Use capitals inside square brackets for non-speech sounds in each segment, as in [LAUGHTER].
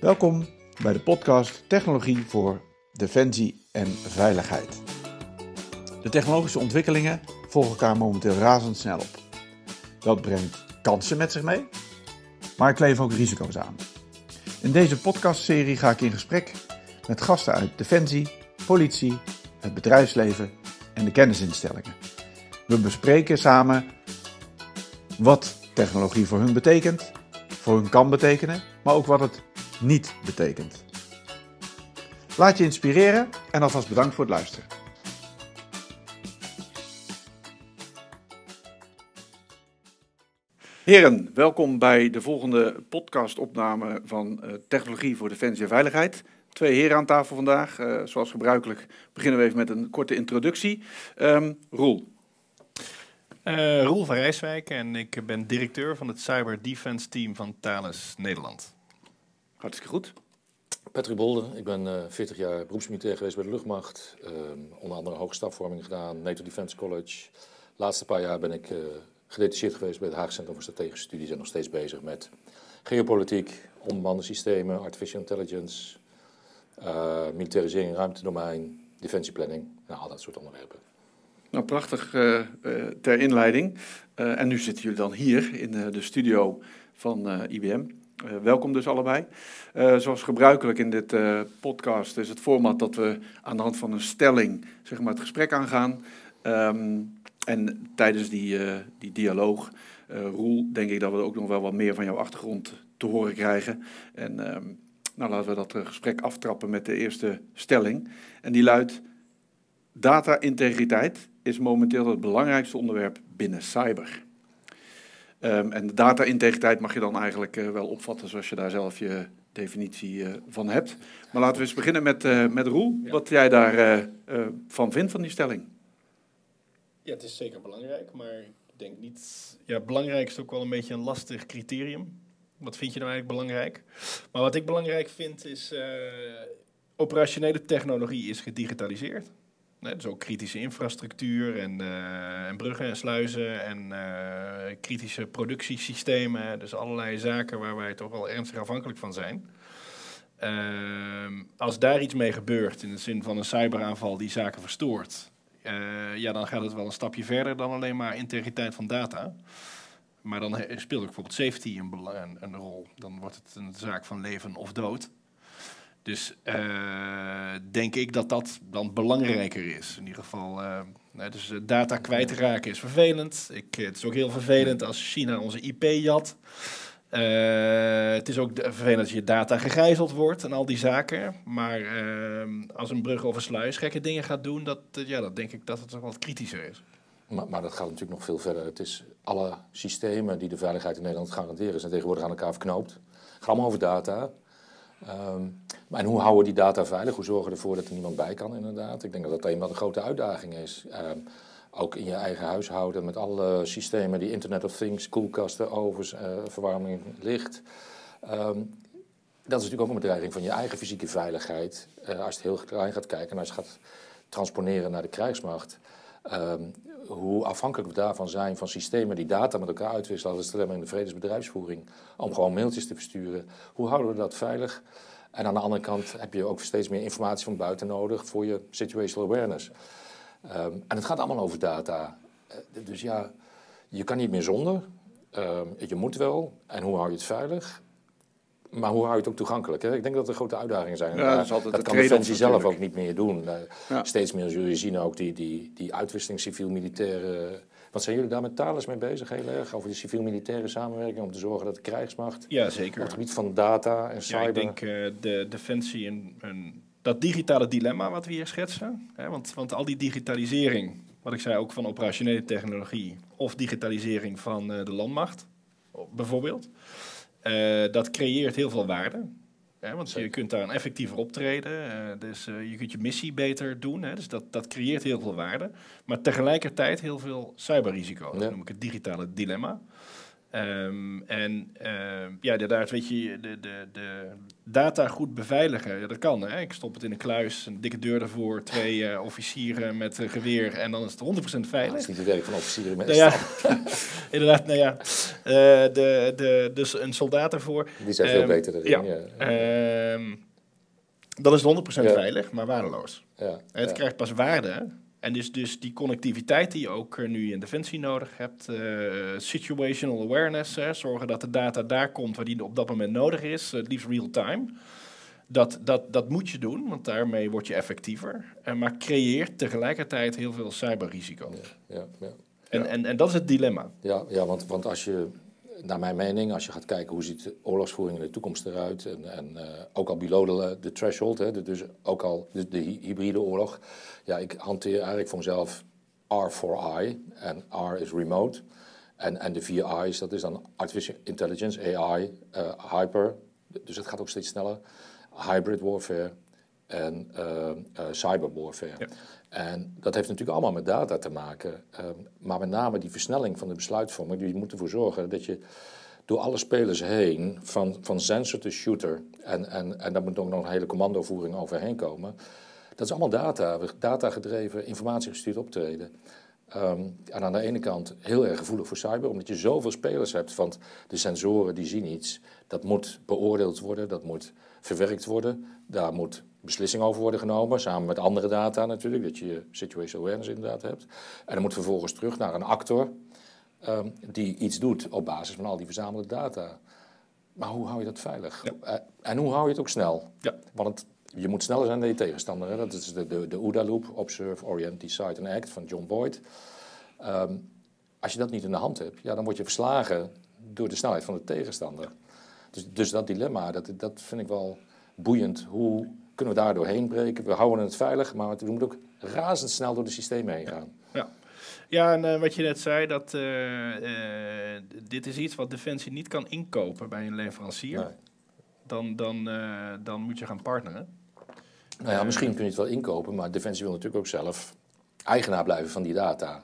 Welkom bij de podcast Technologie voor Defensie en Veiligheid. De technologische ontwikkelingen volgen elkaar momenteel razendsnel op. Dat brengt kansen met zich mee, maar kleven ook risico's aan. In deze podcastserie ga ik in gesprek met gasten uit Defensie, politie, het bedrijfsleven en de kennisinstellingen. We bespreken samen wat technologie voor hun betekent, voor hun kan betekenen, maar ook wat het niet betekent. Laat je inspireren en alvast bedankt voor het luisteren. Heren, welkom bij de volgende podcastopname van uh, Technologie voor Defensie en Veiligheid. Twee heren aan tafel vandaag. Uh, zoals gebruikelijk beginnen we even met een korte introductie. Um, Roel. Uh, Roel van Rijswijk en ik ben directeur van het Cyber Defense Team van Thales Nederland. Hartstikke goed. Patrick Bolden, ik ben uh, 40 jaar beroepsmilitair geweest bij de luchtmacht. Uh, onder andere hoogstafvorming gedaan, NATO Defense College. De laatste paar jaar ben ik uh, gedetacheerd geweest bij het Haag Centrum voor Strategische Studies en nog steeds bezig met geopolitiek, onbemande systemen, artificial intelligence, uh, militarisering, ruimtedomein, defensieplanning, nou, al dat soort onderwerpen. Nou, prachtig ter inleiding. En nu zitten jullie dan hier in de studio van IBM. Welkom dus allebei. zoals gebruikelijk in dit podcast is het format dat we aan de hand van een stelling zeg maar, het gesprek aangaan. Um, en tijdens die, die dialoog, Roel, denk ik dat we ook nog wel wat meer van jouw achtergrond te horen krijgen. En um, nou, laten we dat gesprek aftrappen met de eerste stelling. En die luidt: Data-integriteit is momenteel het belangrijkste onderwerp binnen cyber. Um, en data-integriteit mag je dan eigenlijk uh, wel opvatten zoals je daar zelf je definitie uh, van hebt. Maar laten we eens beginnen met, uh, met Roel. Ja. Wat jij daarvan van vindt van die stelling? Ja, het is zeker belangrijk, maar ik denk niet... Ja, belangrijk is ook wel een beetje een lastig criterium. Wat vind je nou eigenlijk belangrijk? Maar wat ik belangrijk vind is... operationele technologie is gedigitaliseerd. Dus ook kritische infrastructuur en, uh, en bruggen en sluizen en uh, kritische productiesystemen. Dus allerlei zaken waar wij toch wel ernstig afhankelijk van zijn. Uh, als daar iets mee gebeurt, in de zin van een cyberaanval die zaken verstoort, uh, ja, dan gaat het wel een stapje verder dan alleen maar integriteit van data. Maar dan speelt ook bijvoorbeeld safety een, een rol. Dan wordt het een zaak van leven of dood. Dus uh, denk ik dat dat dan belangrijker is. In ieder geval, uh, dus data kwijtraken is vervelend. Ik, het is ook heel vervelend als China onze IP jat. Uh, het is ook vervelend als je data gegijzeld wordt en al die zaken. Maar als een brug of een sluis gekke dingen gaat doen, dat, ja, dat denk ik dat het wat kritischer is. Maar, maar, dat gaat natuurlijk nog veel verder. Het is alle systemen die de veiligheid in Nederland garanderen, zijn tegenwoordig aan elkaar verknoopt. Het gaat allemaal over data. Um, en hoe houden we die data veilig? Hoe zorgen we ervoor dat er niemand bij kan, inderdaad? Ik denk dat dat een grote uitdagingen is. Um, ook in je eigen huishouden met alle systemen die Internet of Things, koelkasten, ovens, uh, verwarming, licht. Um, dat is natuurlijk ook een bedreiging van je eigen fysieke veiligheid. Uh, als je heel klein gaat kijken en als je gaat transponeren naar de krijgsmacht. Um, hoe afhankelijk we daarvan zijn van systemen die data met elkaar uitwisselen, als het in de vredesbedrijfsvoering, om gewoon mailtjes te versturen. Hoe houden we dat veilig? En aan de andere kant heb je ook steeds meer informatie van buiten nodig voor je situational awareness. Um, en het gaat allemaal over data. Uh, dus ja, je kan niet meer zonder. Um, je moet wel. En hoe hou je het veilig? Maar hoe hou je het ook toegankelijk? Hè? Ik denk dat er grote uitdagingen zijn. Ja, dat, dat, dat kan Defensie zelf ook niet meer doen. Uh, ja. Steeds meer zul je zien ook die, die, die uitwisseling civiel-militaire... Wat zijn jullie daar met Thales mee bezig heel erg? Over die civiel-militaire samenwerking om te zorgen dat de krijgsmacht... Ja, zeker. Op het gebied van data en cyber... Ja, ik denk uh, de Defensie en, en dat digitale dilemma wat we hier schetsen. Hè, want, want al die digitalisering, wat ik zei ook van operationele technologie... of digitalisering van uh, de landmacht, bijvoorbeeld... Uh, dat creëert heel veel waarde. Want je kunt daar een effectiever optreden. Uh, dus uh, je kunt je missie beter doen. Hè, dus dat, dat creëert heel veel waarde. Maar tegelijkertijd heel veel cyberrisico. Ja. Dat noem ik het digitale dilemma. Ehm, en ehm, ja, inderdaad, weet je, de, de, de data goed beveiligen, ja, dat kan. Hè? Ik stop het in een kluis, een dikke deur ervoor, twee eh, officieren met geweer en dan is het 100% Dat veilig. is niet het werk van officieren met Nou ja, [LAUGHS] inderdaad, nou ja, eh, de, de, dus een soldaat ervoor. Die zijn veel Ehm, beter erin. ja. Ja. Dan is het 100% Ja. veilig, maar waardeloos. Ja, Het krijgt pas waarde. En dus, dus die connectiviteit die je ook eh, nu in Defensie nodig hebt, eh, situational awareness, hè, zorgen dat de data daar komt waar die op dat moment nodig is, het liefst real time. Dat, dat, dat moet je doen, want daarmee word je effectiever. Eh, maar creëert tegelijkertijd heel veel cyberrisico. Ja, ja. En, en, en dat is het dilemma. Ja, ja want, want als je, naar mijn mening, als je gaat kijken hoe ziet de oorlogsvoering in de toekomst eruit, en, en eh, ook al below the threshold, hè, de- dus ook al de, de hy- hybride oorlog, ja, ik hanteer eigenlijk voor mezelf R voor I, en R is remote, en, en de vier I's, dat is dan artificial intelligence, AI, eh, hyper, dus het gaat ook steeds sneller, hybrid warfare en eh, cyber warfare. En dat heeft natuurlijk allemaal met data te maken. Ehm, maar met name die versnelling van de besluitvorming, die moet ervoor zorgen dat je door alle spelers heen, van, van sensor to shooter, en, en, en daar moet ook nog een hele commandovoering overheen komen. Dat is allemaal data, datagedreven, informatiegestuurd optreden. Ehm, en aan de ene kant heel erg gevoelig voor cyber, omdat je zoveel spelers hebt. Want de sensoren die zien iets, dat moet beoordeeld worden, dat moet verwerkt worden. Daar moet beslissing over worden genomen, samen met andere data natuurlijk, dat je situational awareness inderdaad hebt. En dan moet vervolgens terug naar een actor ehm, die iets doet op basis van al die verzamelde data. Maar hoe hou je dat veilig? Eh, en hoe hou je het ook snel? Ja. Want het- je moet sneller zijn dan je tegenstander. Hè? Dat is de, de, de OODA-loop, Observe, Orient, Decide and Act van John Boyd. Ehm, als je dat niet in de hand hebt, ja, dan word je verslagen door de snelheid van de tegenstander. Dus, dus dat dilemma, dat, dat vind ik wel boeiend. Hoe kunnen we daar doorheen breken? We houden het veilig, maar we moeten ook razendsnel door de systemen heen gaan. Ja, ja en eh, wat je net zei, dat, eh, eh, dit is iets wat Defensie niet kan inkopen bij een leverancier. Nee. Dan, dan, dan moet je gaan partneren. Nou ja, misschien kun je het wel inkopen, maar Defensie wil natuurlijk ook zelf eigenaar blijven van die data.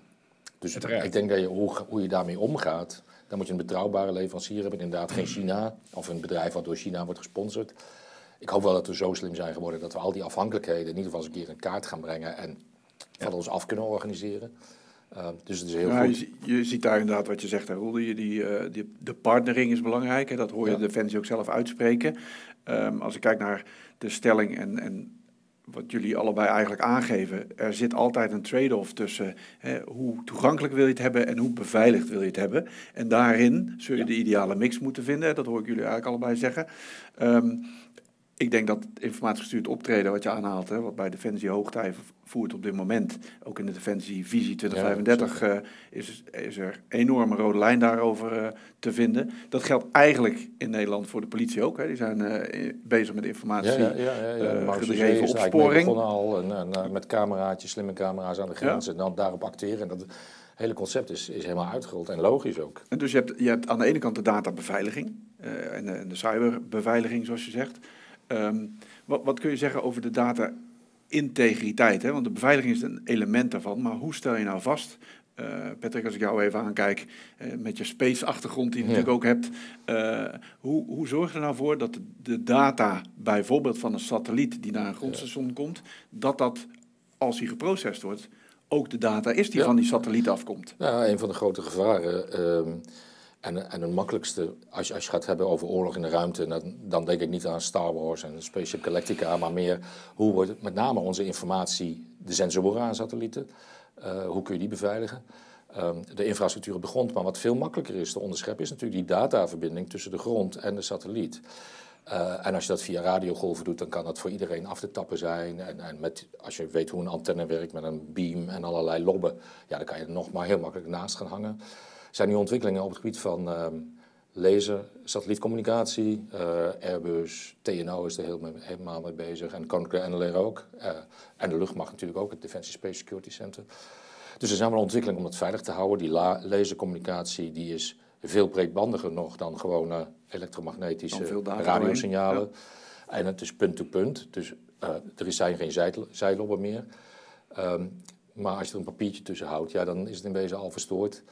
Dus Uiteraard. ik denk dat je, hoe, hoe je daarmee omgaat, dan moet je een betrouwbare leverancier hebben. Inderdaad, geen China of een bedrijf wat door China wordt gesponsord. Ik hoop wel dat we zo slim zijn geworden dat we al die afhankelijkheden in ieder geval eens een keer in kaart gaan brengen en van ons af kunnen organiseren. Uh, dus het is heel goed. je ziet daar inderdaad wat je zegt, hè, Roel. Die, die, eh, die, de partnering is belangrijk. Hè, dat hoor je Ja. de Defensie ook zelf uitspreken. Ehm, als ik kijk naar de stelling en, en wat jullie allebei eigenlijk aangeven, er zit altijd een trade-off tussen hè, hoe toegankelijk wil je het hebben en hoe beveiligd wil je het hebben. En daarin zul je de ideale mix moeten vinden. Dat hoor ik jullie eigenlijk allebei zeggen. Ehm, ik denk dat informatiegestuurd optreden, wat je aanhaalt, hè, wat bij Defensie hoogtij voert op dit moment, ook in de Defensie Visie 2035, eh, is, is er een enorme rode lijn daarover eh, te vinden. Dat geldt eigenlijk in Nederland voor de politie ook. Hè. Die zijn eh, bezig met informatie. Ja, gedreven opsporing. al en, en, met cameraatjes, slimme camera's aan de grens en dan daarop acteren. En dat hele concept is, is helemaal uitgerold en logisch ook. En dus je hebt, je hebt aan de ene kant de databeveiliging en, de, en de cyberbeveiliging, zoals je zegt. Ehm, wat, wat kun je zeggen over de data-integriteit? Hè? Want de beveiliging is een element daarvan, maar hoe stel je nou vast... eh, Patrick, als ik jou even aankijk, eh, met je space-achtergrond die je Ja. natuurlijk ook hebt. eh, hoe, hoe zorg je er nou voor dat de, data, bijvoorbeeld van een satelliet die naar een grondstation komt, dat dat, als die geprocessed wordt, ook de data is die Ja. van die satelliet afkomt? Ja, een van de grote gevaren. En, en het makkelijkste, als je, als je gaat hebben over oorlog in de ruimte, dan, dan denk ik niet aan Star Wars en Spaceship Galactica, maar meer hoe wordt met name onze informatie, de sensoren aan satellieten, eh, hoe kun je die beveiligen? Ehm, de infrastructuur op de grond, maar wat veel makkelijker is te onderscheppen, is natuurlijk die dataverbinding tussen de grond en de satelliet. Eh, en als je dat via radiogolven doet, dan kan dat voor iedereen af te tappen zijn. En, en met, als je weet hoe een antenne werkt met een beam en allerlei lobben, ja, dan kan je er nog maar heel makkelijk naast gaan hangen. Er zijn nu ontwikkelingen op het gebied van ehm, laser, satellietcommunicatie, eh, Airbus, TNO is er helemaal mee bezig en Koninklijke NLR ook. Eh, en de luchtmacht natuurlijk ook, het Defensie Space Security Center. Dus er zijn wel ontwikkelingen om het veilig te houden. Die la- lasercommunicatie die is veel breedbandiger nog dan gewone elektromagnetische radiosignalen. En het is punt-to-punt, dus eh, er zijn geen zij- zijlobben meer. Ehm, maar als je er een papiertje tussen houdt, ja, dan is het in wezen al verstoord.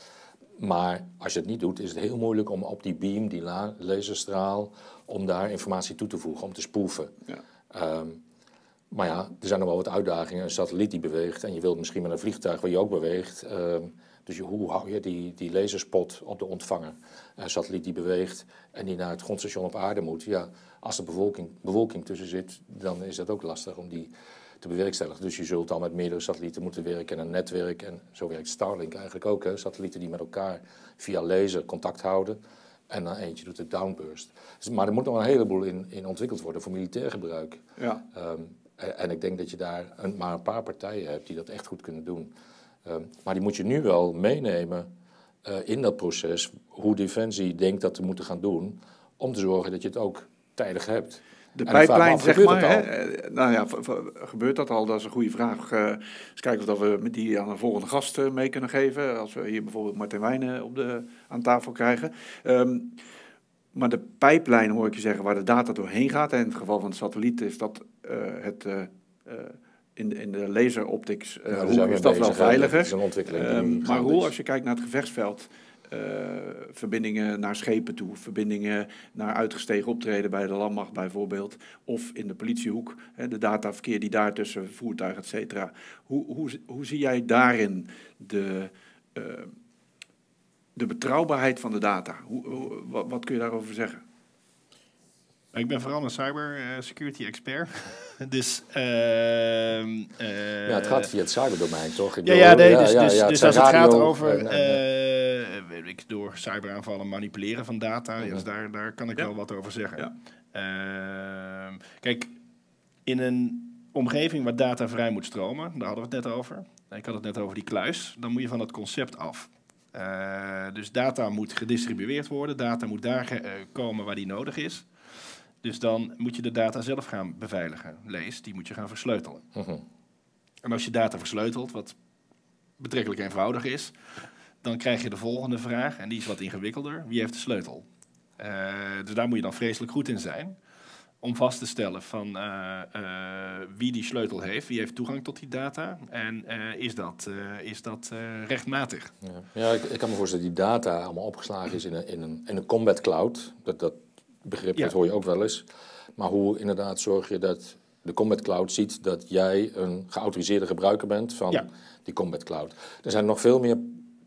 Maar als je het niet doet, is het heel moeilijk om op die beam, die laserstraal, om daar informatie toe te voegen, om te spoeven. Ja. Ehm, maar ja, er zijn nog wel wat uitdagingen. Een satelliet die beweegt en je wilt misschien met een vliegtuig waar je ook beweegt. Ehm, dus je, hoe hou je die, die laserspot op de ontvanger? Een satelliet die beweegt en die naar het grondstation op aarde moet. Ja, als er bewolking, bewolking tussen zit, dan is dat ook lastig om die te bewerkstelligen. Dus je zult dan met meerdere satellieten moeten werken en een netwerk. En zo werkt Starlink eigenlijk ook. Hè? Satellieten die met elkaar via laser contact houden. En dan eentje doet de downburst. Dus, maar er moet nog een heleboel in, in ontwikkeld worden voor militair gebruik. Ja. Ehm, en, en ik denk dat je daar een, maar een paar partijen hebt die dat echt goed kunnen doen. Ehm, maar die moet je nu wel meenemen eh, in dat proces, hoe Defensie denkt dat te moeten gaan doen, om te zorgen dat je het ook tijdig hebt. De pijplijn, zeg maar. Hè? eh, Nou ja, gebeurt dat al? Dat is een goede vraag. Eh eens kijken of dat we met die aan een volgende gast eh, mee kunnen geven. Als we hier bijvoorbeeld Martijn Wijnen op de, aan tafel krijgen. Ehm, maar de pijplijn hoor ik je zeggen waar de data doorheen gaat. En in het geval van de satelliet is dat het in, de- in de laseroptics uh, Nou, zijn we is dat wel veiliger. Dat is een ontwikkeling Ehm, maar hoe als je kijkt naar het gevechtsveld, verbindingen naar schepen toe, verbindingen naar uitgestegen optreden bij de landmacht bijvoorbeeld, of in de politiehoek, hè, de dataverkeer die daar tussen voertuigen, et cetera. Hoe, hoe, hoe zie jij daarin de, eh, de betrouwbaarheid van de data? Hoe, hoe- wat, wat kun je daarover zeggen? Ik ben vooral een cybersecurity expert. [LAUGHS] dus. ehm, eh, Ja, het gaat via het cyberdomein, toch? Ik Ja, ja, nee, dus, dus, ja, dus als het gaat over en- en- eh, weet ik, door cyberaanvallen manipuleren van data, ja, dus daar, daar kan ik Ja. wel wat over zeggen. Ja. Ehm, kijk, in een omgeving waar data vrij moet stromen, daar hadden we het net over. Ik had het net over die kluis, dan moet je van het concept af. Eh, dus data moet gedistribueerd worden, data moet daar eh, komen waar die nodig is. Dus dan moet je de data zelf gaan beveiligen. Lees, die moet je gaan versleutelen. Mhm. En als je data versleutelt, wat betrekkelijk eenvoudig is, dan krijg je de volgende vraag, en die is wat ingewikkelder. Wie heeft de sleutel? Eh, dus daar moet je dan vreselijk goed in zijn. Om vast te stellen van eh, eh, wie die sleutel heeft, wie heeft toegang tot die data en is dat, is dat rechtmatig? Ja, ja ik, ik kan me voorstellen dat die data allemaal opgeslagen is in een, in een, in een combat cloud. Dat, dat begrip Ja. dat hoor je ook wel eens. Maar hoe inderdaad zorg je dat de combat cloud ziet dat jij een geautoriseerde gebruiker bent van Ja. die combat cloud. Er zijn nog veel meer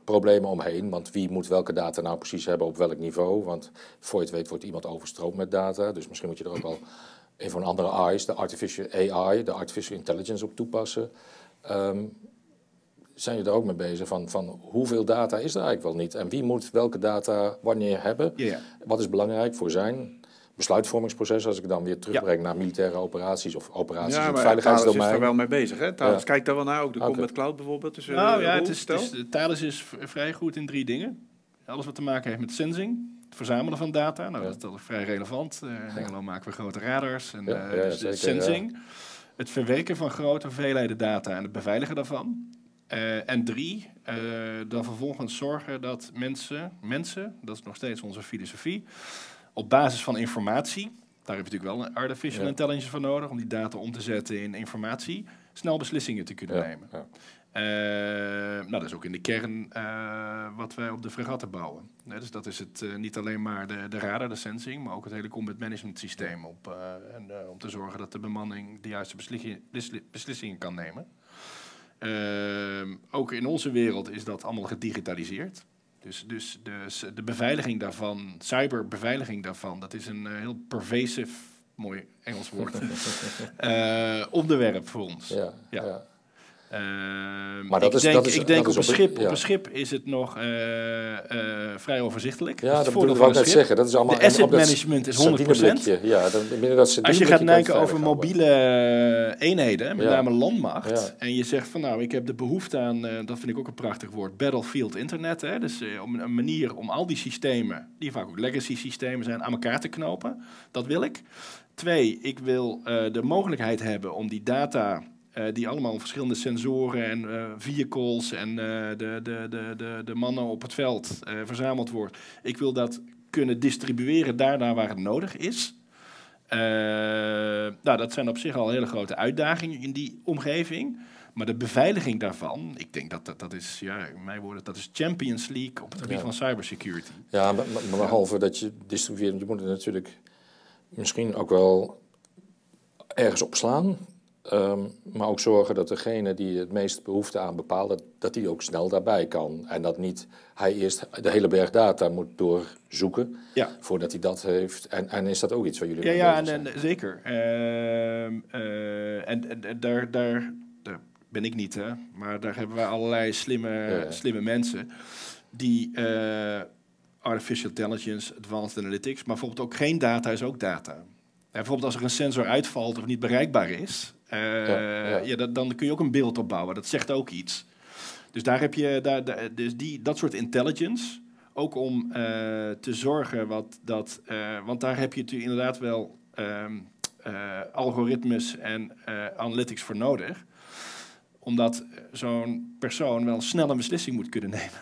problemen omheen, want wie moet welke data nou precies hebben op welk niveau? Want voor je het weet wordt iemand overstroomd met data, dus misschien moet je er ook wel een van andere AI's, de artificial AI, de artificial intelligence op toepassen. Ehm, zijn je er ook mee bezig van, van hoeveel data is er eigenlijk wel niet? En wie moet welke data wanneer hebben? Wat is belangrijk voor zijn besluitvormingsproces als ik dan weer terugbreng naar militaire operaties of operaties in het maar Thales is daar wel mee bezig. Hè? Thales Ja. kijkt daar wel naar, ook de Oké. Combat Cloud bijvoorbeeld. Dus, eh, Nou ja, het is, het is, Thales is vrij goed in drie dingen. Alles wat te maken heeft met sensing, het verzamelen van data. Nou, Ja. dat is al vrij relevant. Eh in Engeland maken we grote radars. En, Ja, eh, ja, dus zeker, sensing, het verwerken van grote hoeveelheden data en het beveiligen daarvan. Eh, en drie, eh, dan vervolgens zorgen dat mensen, mensen, dat is nog steeds onze filosofie, op basis van informatie, daar heb je natuurlijk wel een artificial Ja. intelligence voor nodig om die data om te zetten in informatie, snel beslissingen te kunnen Ja, nemen. ja. Eh, nou, dat is ook in de kern eh, wat wij op de fregatten bouwen. Nee, dus dat is het eh, niet alleen maar de, de radar, de sensing, maar ook het hele combat management systeem. Op, en, om te zorgen dat de bemanning de juiste besli- besli- beslissingen kan nemen. Ehm, ook in onze wereld is dat allemaal gedigitaliseerd. Dus, dus de, beveiliging daarvan, cyberbeveiliging daarvan, dat is een eh, heel pervasive, mooi Engels woord, [LAUGHS] eh, onderwerp voor ons. Ja, Ja. ja. Ehm, Maar dat ik is- denk, dat is- ik denk dat op, is een op een- schip, ja. op een schip is het nog eh, eh, vrij overzichtelijk. Ja, het dat voordeel bedoel ik net zeggen. Dat is allemaal De asset management is 100%. sardineblikje, Ja, dan, dat Als je gaat denken over mobiele eh, eenheden, met name landmacht, en je zegt van nou, ik heb de behoefte aan, dat vind ik ook een prachtig woord, battlefield internet. Hè? Dus om een manier om al die systemen, die vaak ook legacy systemen zijn, aan elkaar te knopen. Dat wil ik. Twee, ik wil de mogelijkheid hebben om die data, eh, die allemaal verschillende sensoren en eh, vehicles en eh, de, de, de, de, de mannen op het veld verzameld wordt. Ik wil dat kunnen distribueren daarna waar het nodig is. Nou, dat zijn op zich al hele grote uitdagingen in die omgeving. Maar de beveiliging daarvan, ik denk dat dat, dat is, ja, in mijn woorden, dat is Champions League op het gebied Ja. van cybersecurity. Ja, maar, maar, maar behalve dat je distribueert, je moet er natuurlijk misschien ook wel ergens opslaan. Ehm, maar ook zorgen dat degene die het meest behoefte aan bepaalt, dat, die ook snel daarbij kan. En dat niet hij eerst de hele berg data moet doorzoeken Ja. voordat hij dat heeft. En, en is dat ook iets waar jullie Ja, mee ja en, bezig zijn? en, zeker. Ehm, eh, en daar, daar, daar ben ik niet, hè. Maar daar hebben wij allerlei slimme, ja. slimme mensen die eh, artificial intelligence, advanced analytics, maar bijvoorbeeld ook geen data is ook data. En bijvoorbeeld als er een sensor uitvalt of niet bereikbaar is, eh, Ja, ja. ja, dat, dan kun je ook een beeld opbouwen. Dat zegt ook iets. Dus daar heb je daar, daar- dus die, dat soort intelligence. Ook om eh, te zorgen wat dat. eh, want daar heb je natuurlijk inderdaad wel ehm, eh, algoritmes en analytics voor nodig. Omdat zo'n persoon wel snel een beslissing moet kunnen nemen.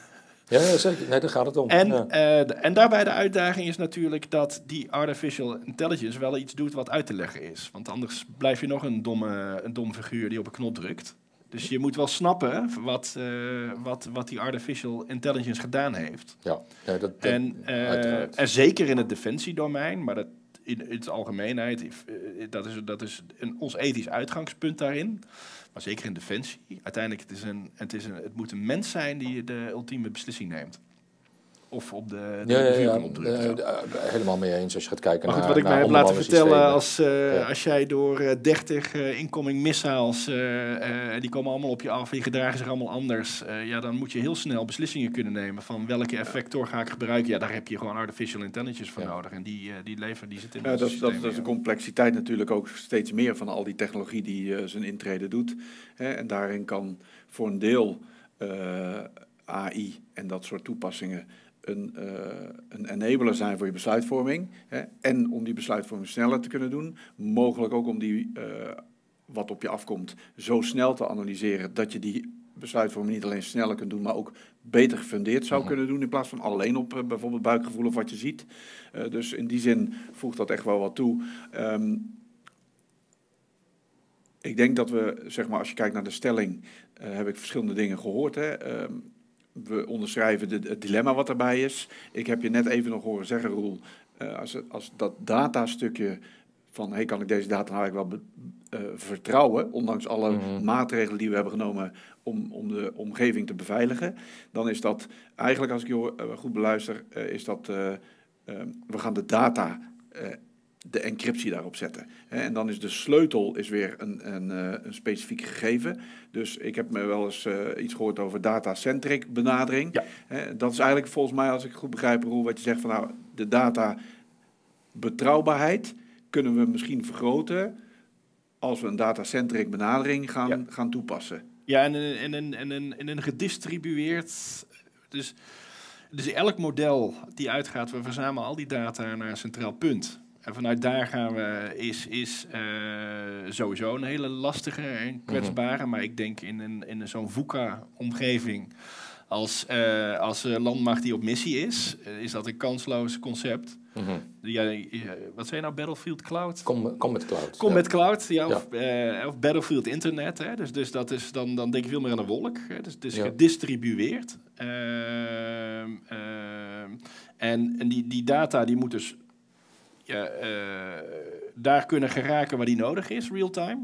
Ja, ja, zeker. Nee, daar gaat het om. En, ja. eh, de- en daarbij de uitdaging is natuurlijk dat die artificial intelligence wel iets doet wat uit te leggen is. Want anders blijf je nog een domme, een dom figuur die op een knop drukt. Dus je moet wel snappen wat, eh, wat, wat die artificial intelligence gedaan heeft. ja. Ja, dat, dat- En, eh, en zeker in het defensiedomein, maar dat in, in het algemeenheid, eh, dat is, dat is een, ons ethisch uitgangspunt daarin. Maar zeker in defensie, uiteindelijk het is een, het, is het moet een mens zijn die de ultieme beslissing neemt. Of op de, de, ja, ja, eh, ja. helemaal mee eens als je gaat kijken Maar goed, naar wat ik mij naar heb laten vertellen, als, eh, Ja. als jij door eh, 30 eh, incoming missiles, eh, eh, die komen allemaal op je af en die gedragen zich allemaal anders, eh, ja, dan moet je heel snel beslissingen kunnen nemen van welke effector ga ik gebruiken. Ja, daar heb je gewoon artificial intelligence voor Ja. nodig en die, eh, die leveren, die zit in Ja, dat, is- dat, is de complexiteit natuurlijk ook steeds meer van al die technologie die eh, zijn intrede doet. Hè, en daarin kan voor een deel eh, AI en dat soort toepassingen een, eh, een enabler zijn voor je besluitvorming. Hè, en om die besluitvorming sneller te kunnen doen. Mogelijk ook om die, eh, wat op je afkomt, zo snel te analyseren dat je die besluitvorming niet alleen sneller kunt doen, maar ook beter gefundeerd zou Mhm. kunnen doen in plaats van alleen op eh, bijvoorbeeld buikgevoel of wat je ziet. Dus in die zin voegt dat echt wel wat toe. Ehm, ik denk dat we, zeg maar, als je kijkt naar de stelling, heb ik verschillende dingen gehoord. Hè. Ehm, we onderschrijven de, het dilemma wat erbij is. Ik heb je net even nog horen zeggen, Roel, eh, als, als dat datastukje van, hey, kan ik deze data nou eigenlijk wel be- eh, vertrouwen, ondanks alle Mhm. maatregelen die we hebben genomen om, om de omgeving te beveiligen, dan is dat eigenlijk, als ik je eh, goed beluister, is dat, we gaan de data, de encryptie daarop zetten. En dan is de sleutel is weer een, een, eh, een specifiek gegeven. Dus ik heb me wel eens eh, iets gehoord over data-centric benadering. Ja. Dat is eigenlijk volgens mij, als ik goed begrijp, Roel, wat je zegt van nou, de data betrouwbaarheid kunnen we misschien vergroten als we een data-centric benadering gaan, Ja. gaan toepassen. Ja, en een, en een, en een, en een gedistribueerd. Dus, dus elk model die uitgaat, we verzamelen al die data naar een centraal punt. En vanuit daar gaan we, is, is eh, sowieso een hele lastige en kwetsbare. Maar ik denk in, een, in een zo'n VUCA-omgeving, als, eh, als eh, landmacht die op missie is, is dat een kansloos concept. Mhm. Ja, ja, wat zei je nou, Battlefield Cloud? Kom, kom met cloud. Combat Cloud, ja, of, of Battlefield Internet. Hè, dus, dus dat is dan, dan denk ik veel meer aan een wolk. Hè, dus het is Ja. gedistribueerd. Ehm, ehm, en en die, die data die moet dus eh, daar kunnen geraken waar die nodig is, real-time.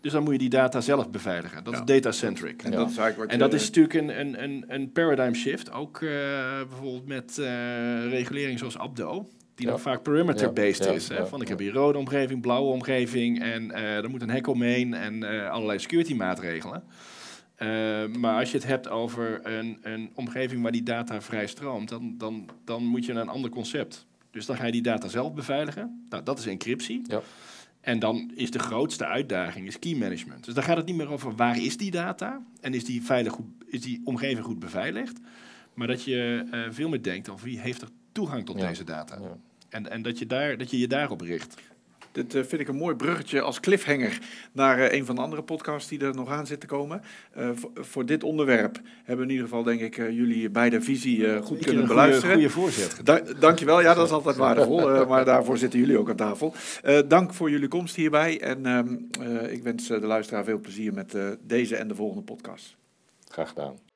Dus dan moet je die data zelf beveiligen. Dat Ja. is data-centric. En Ja. dat is En dat is natuurlijk een, een, een, een paradigm shift. Ook eh, bijvoorbeeld met eh, regulering zoals Abdo. Die Ja. dan vaak perimeter-based is. Hè? Van ik heb hier rode omgeving, blauwe omgeving. En er moet een hek omheen en allerlei security maatregelen. Maar als je het hebt over een, een omgeving waar die data vrij stroomt, dan, dan, dan moet je naar een ander concept. Dus dan ga je die data zelf beveiligen. Nou, dat is encryptie. Ja. En dan is de grootste uitdaging is key management. Dus dan gaat het niet meer over waar is die data en is die, veilig goed, is die omgeving goed beveiligd. Maar dat je eh, veel meer denkt over wie heeft er toegang tot Ja. deze data. Ja. En, en dat, je daar, dat je je daarop richt. Dit vind ik een mooi bruggetje als cliffhanger naar een van de andere podcasts die er nog aan zitten komen. Voor, voor, dit onderwerp hebben we in ieder geval, denk ik, jullie bij de visie goed kunnen beluisteren. Goede voorzet. Da dankjewel, ja, dat is altijd waardevol. maar daarvoor zitten jullie ook aan tafel. dank voor jullie komst hierbij en ehm, ik wens de luisteraar veel plezier met deze en de volgende podcast. Graag gedaan.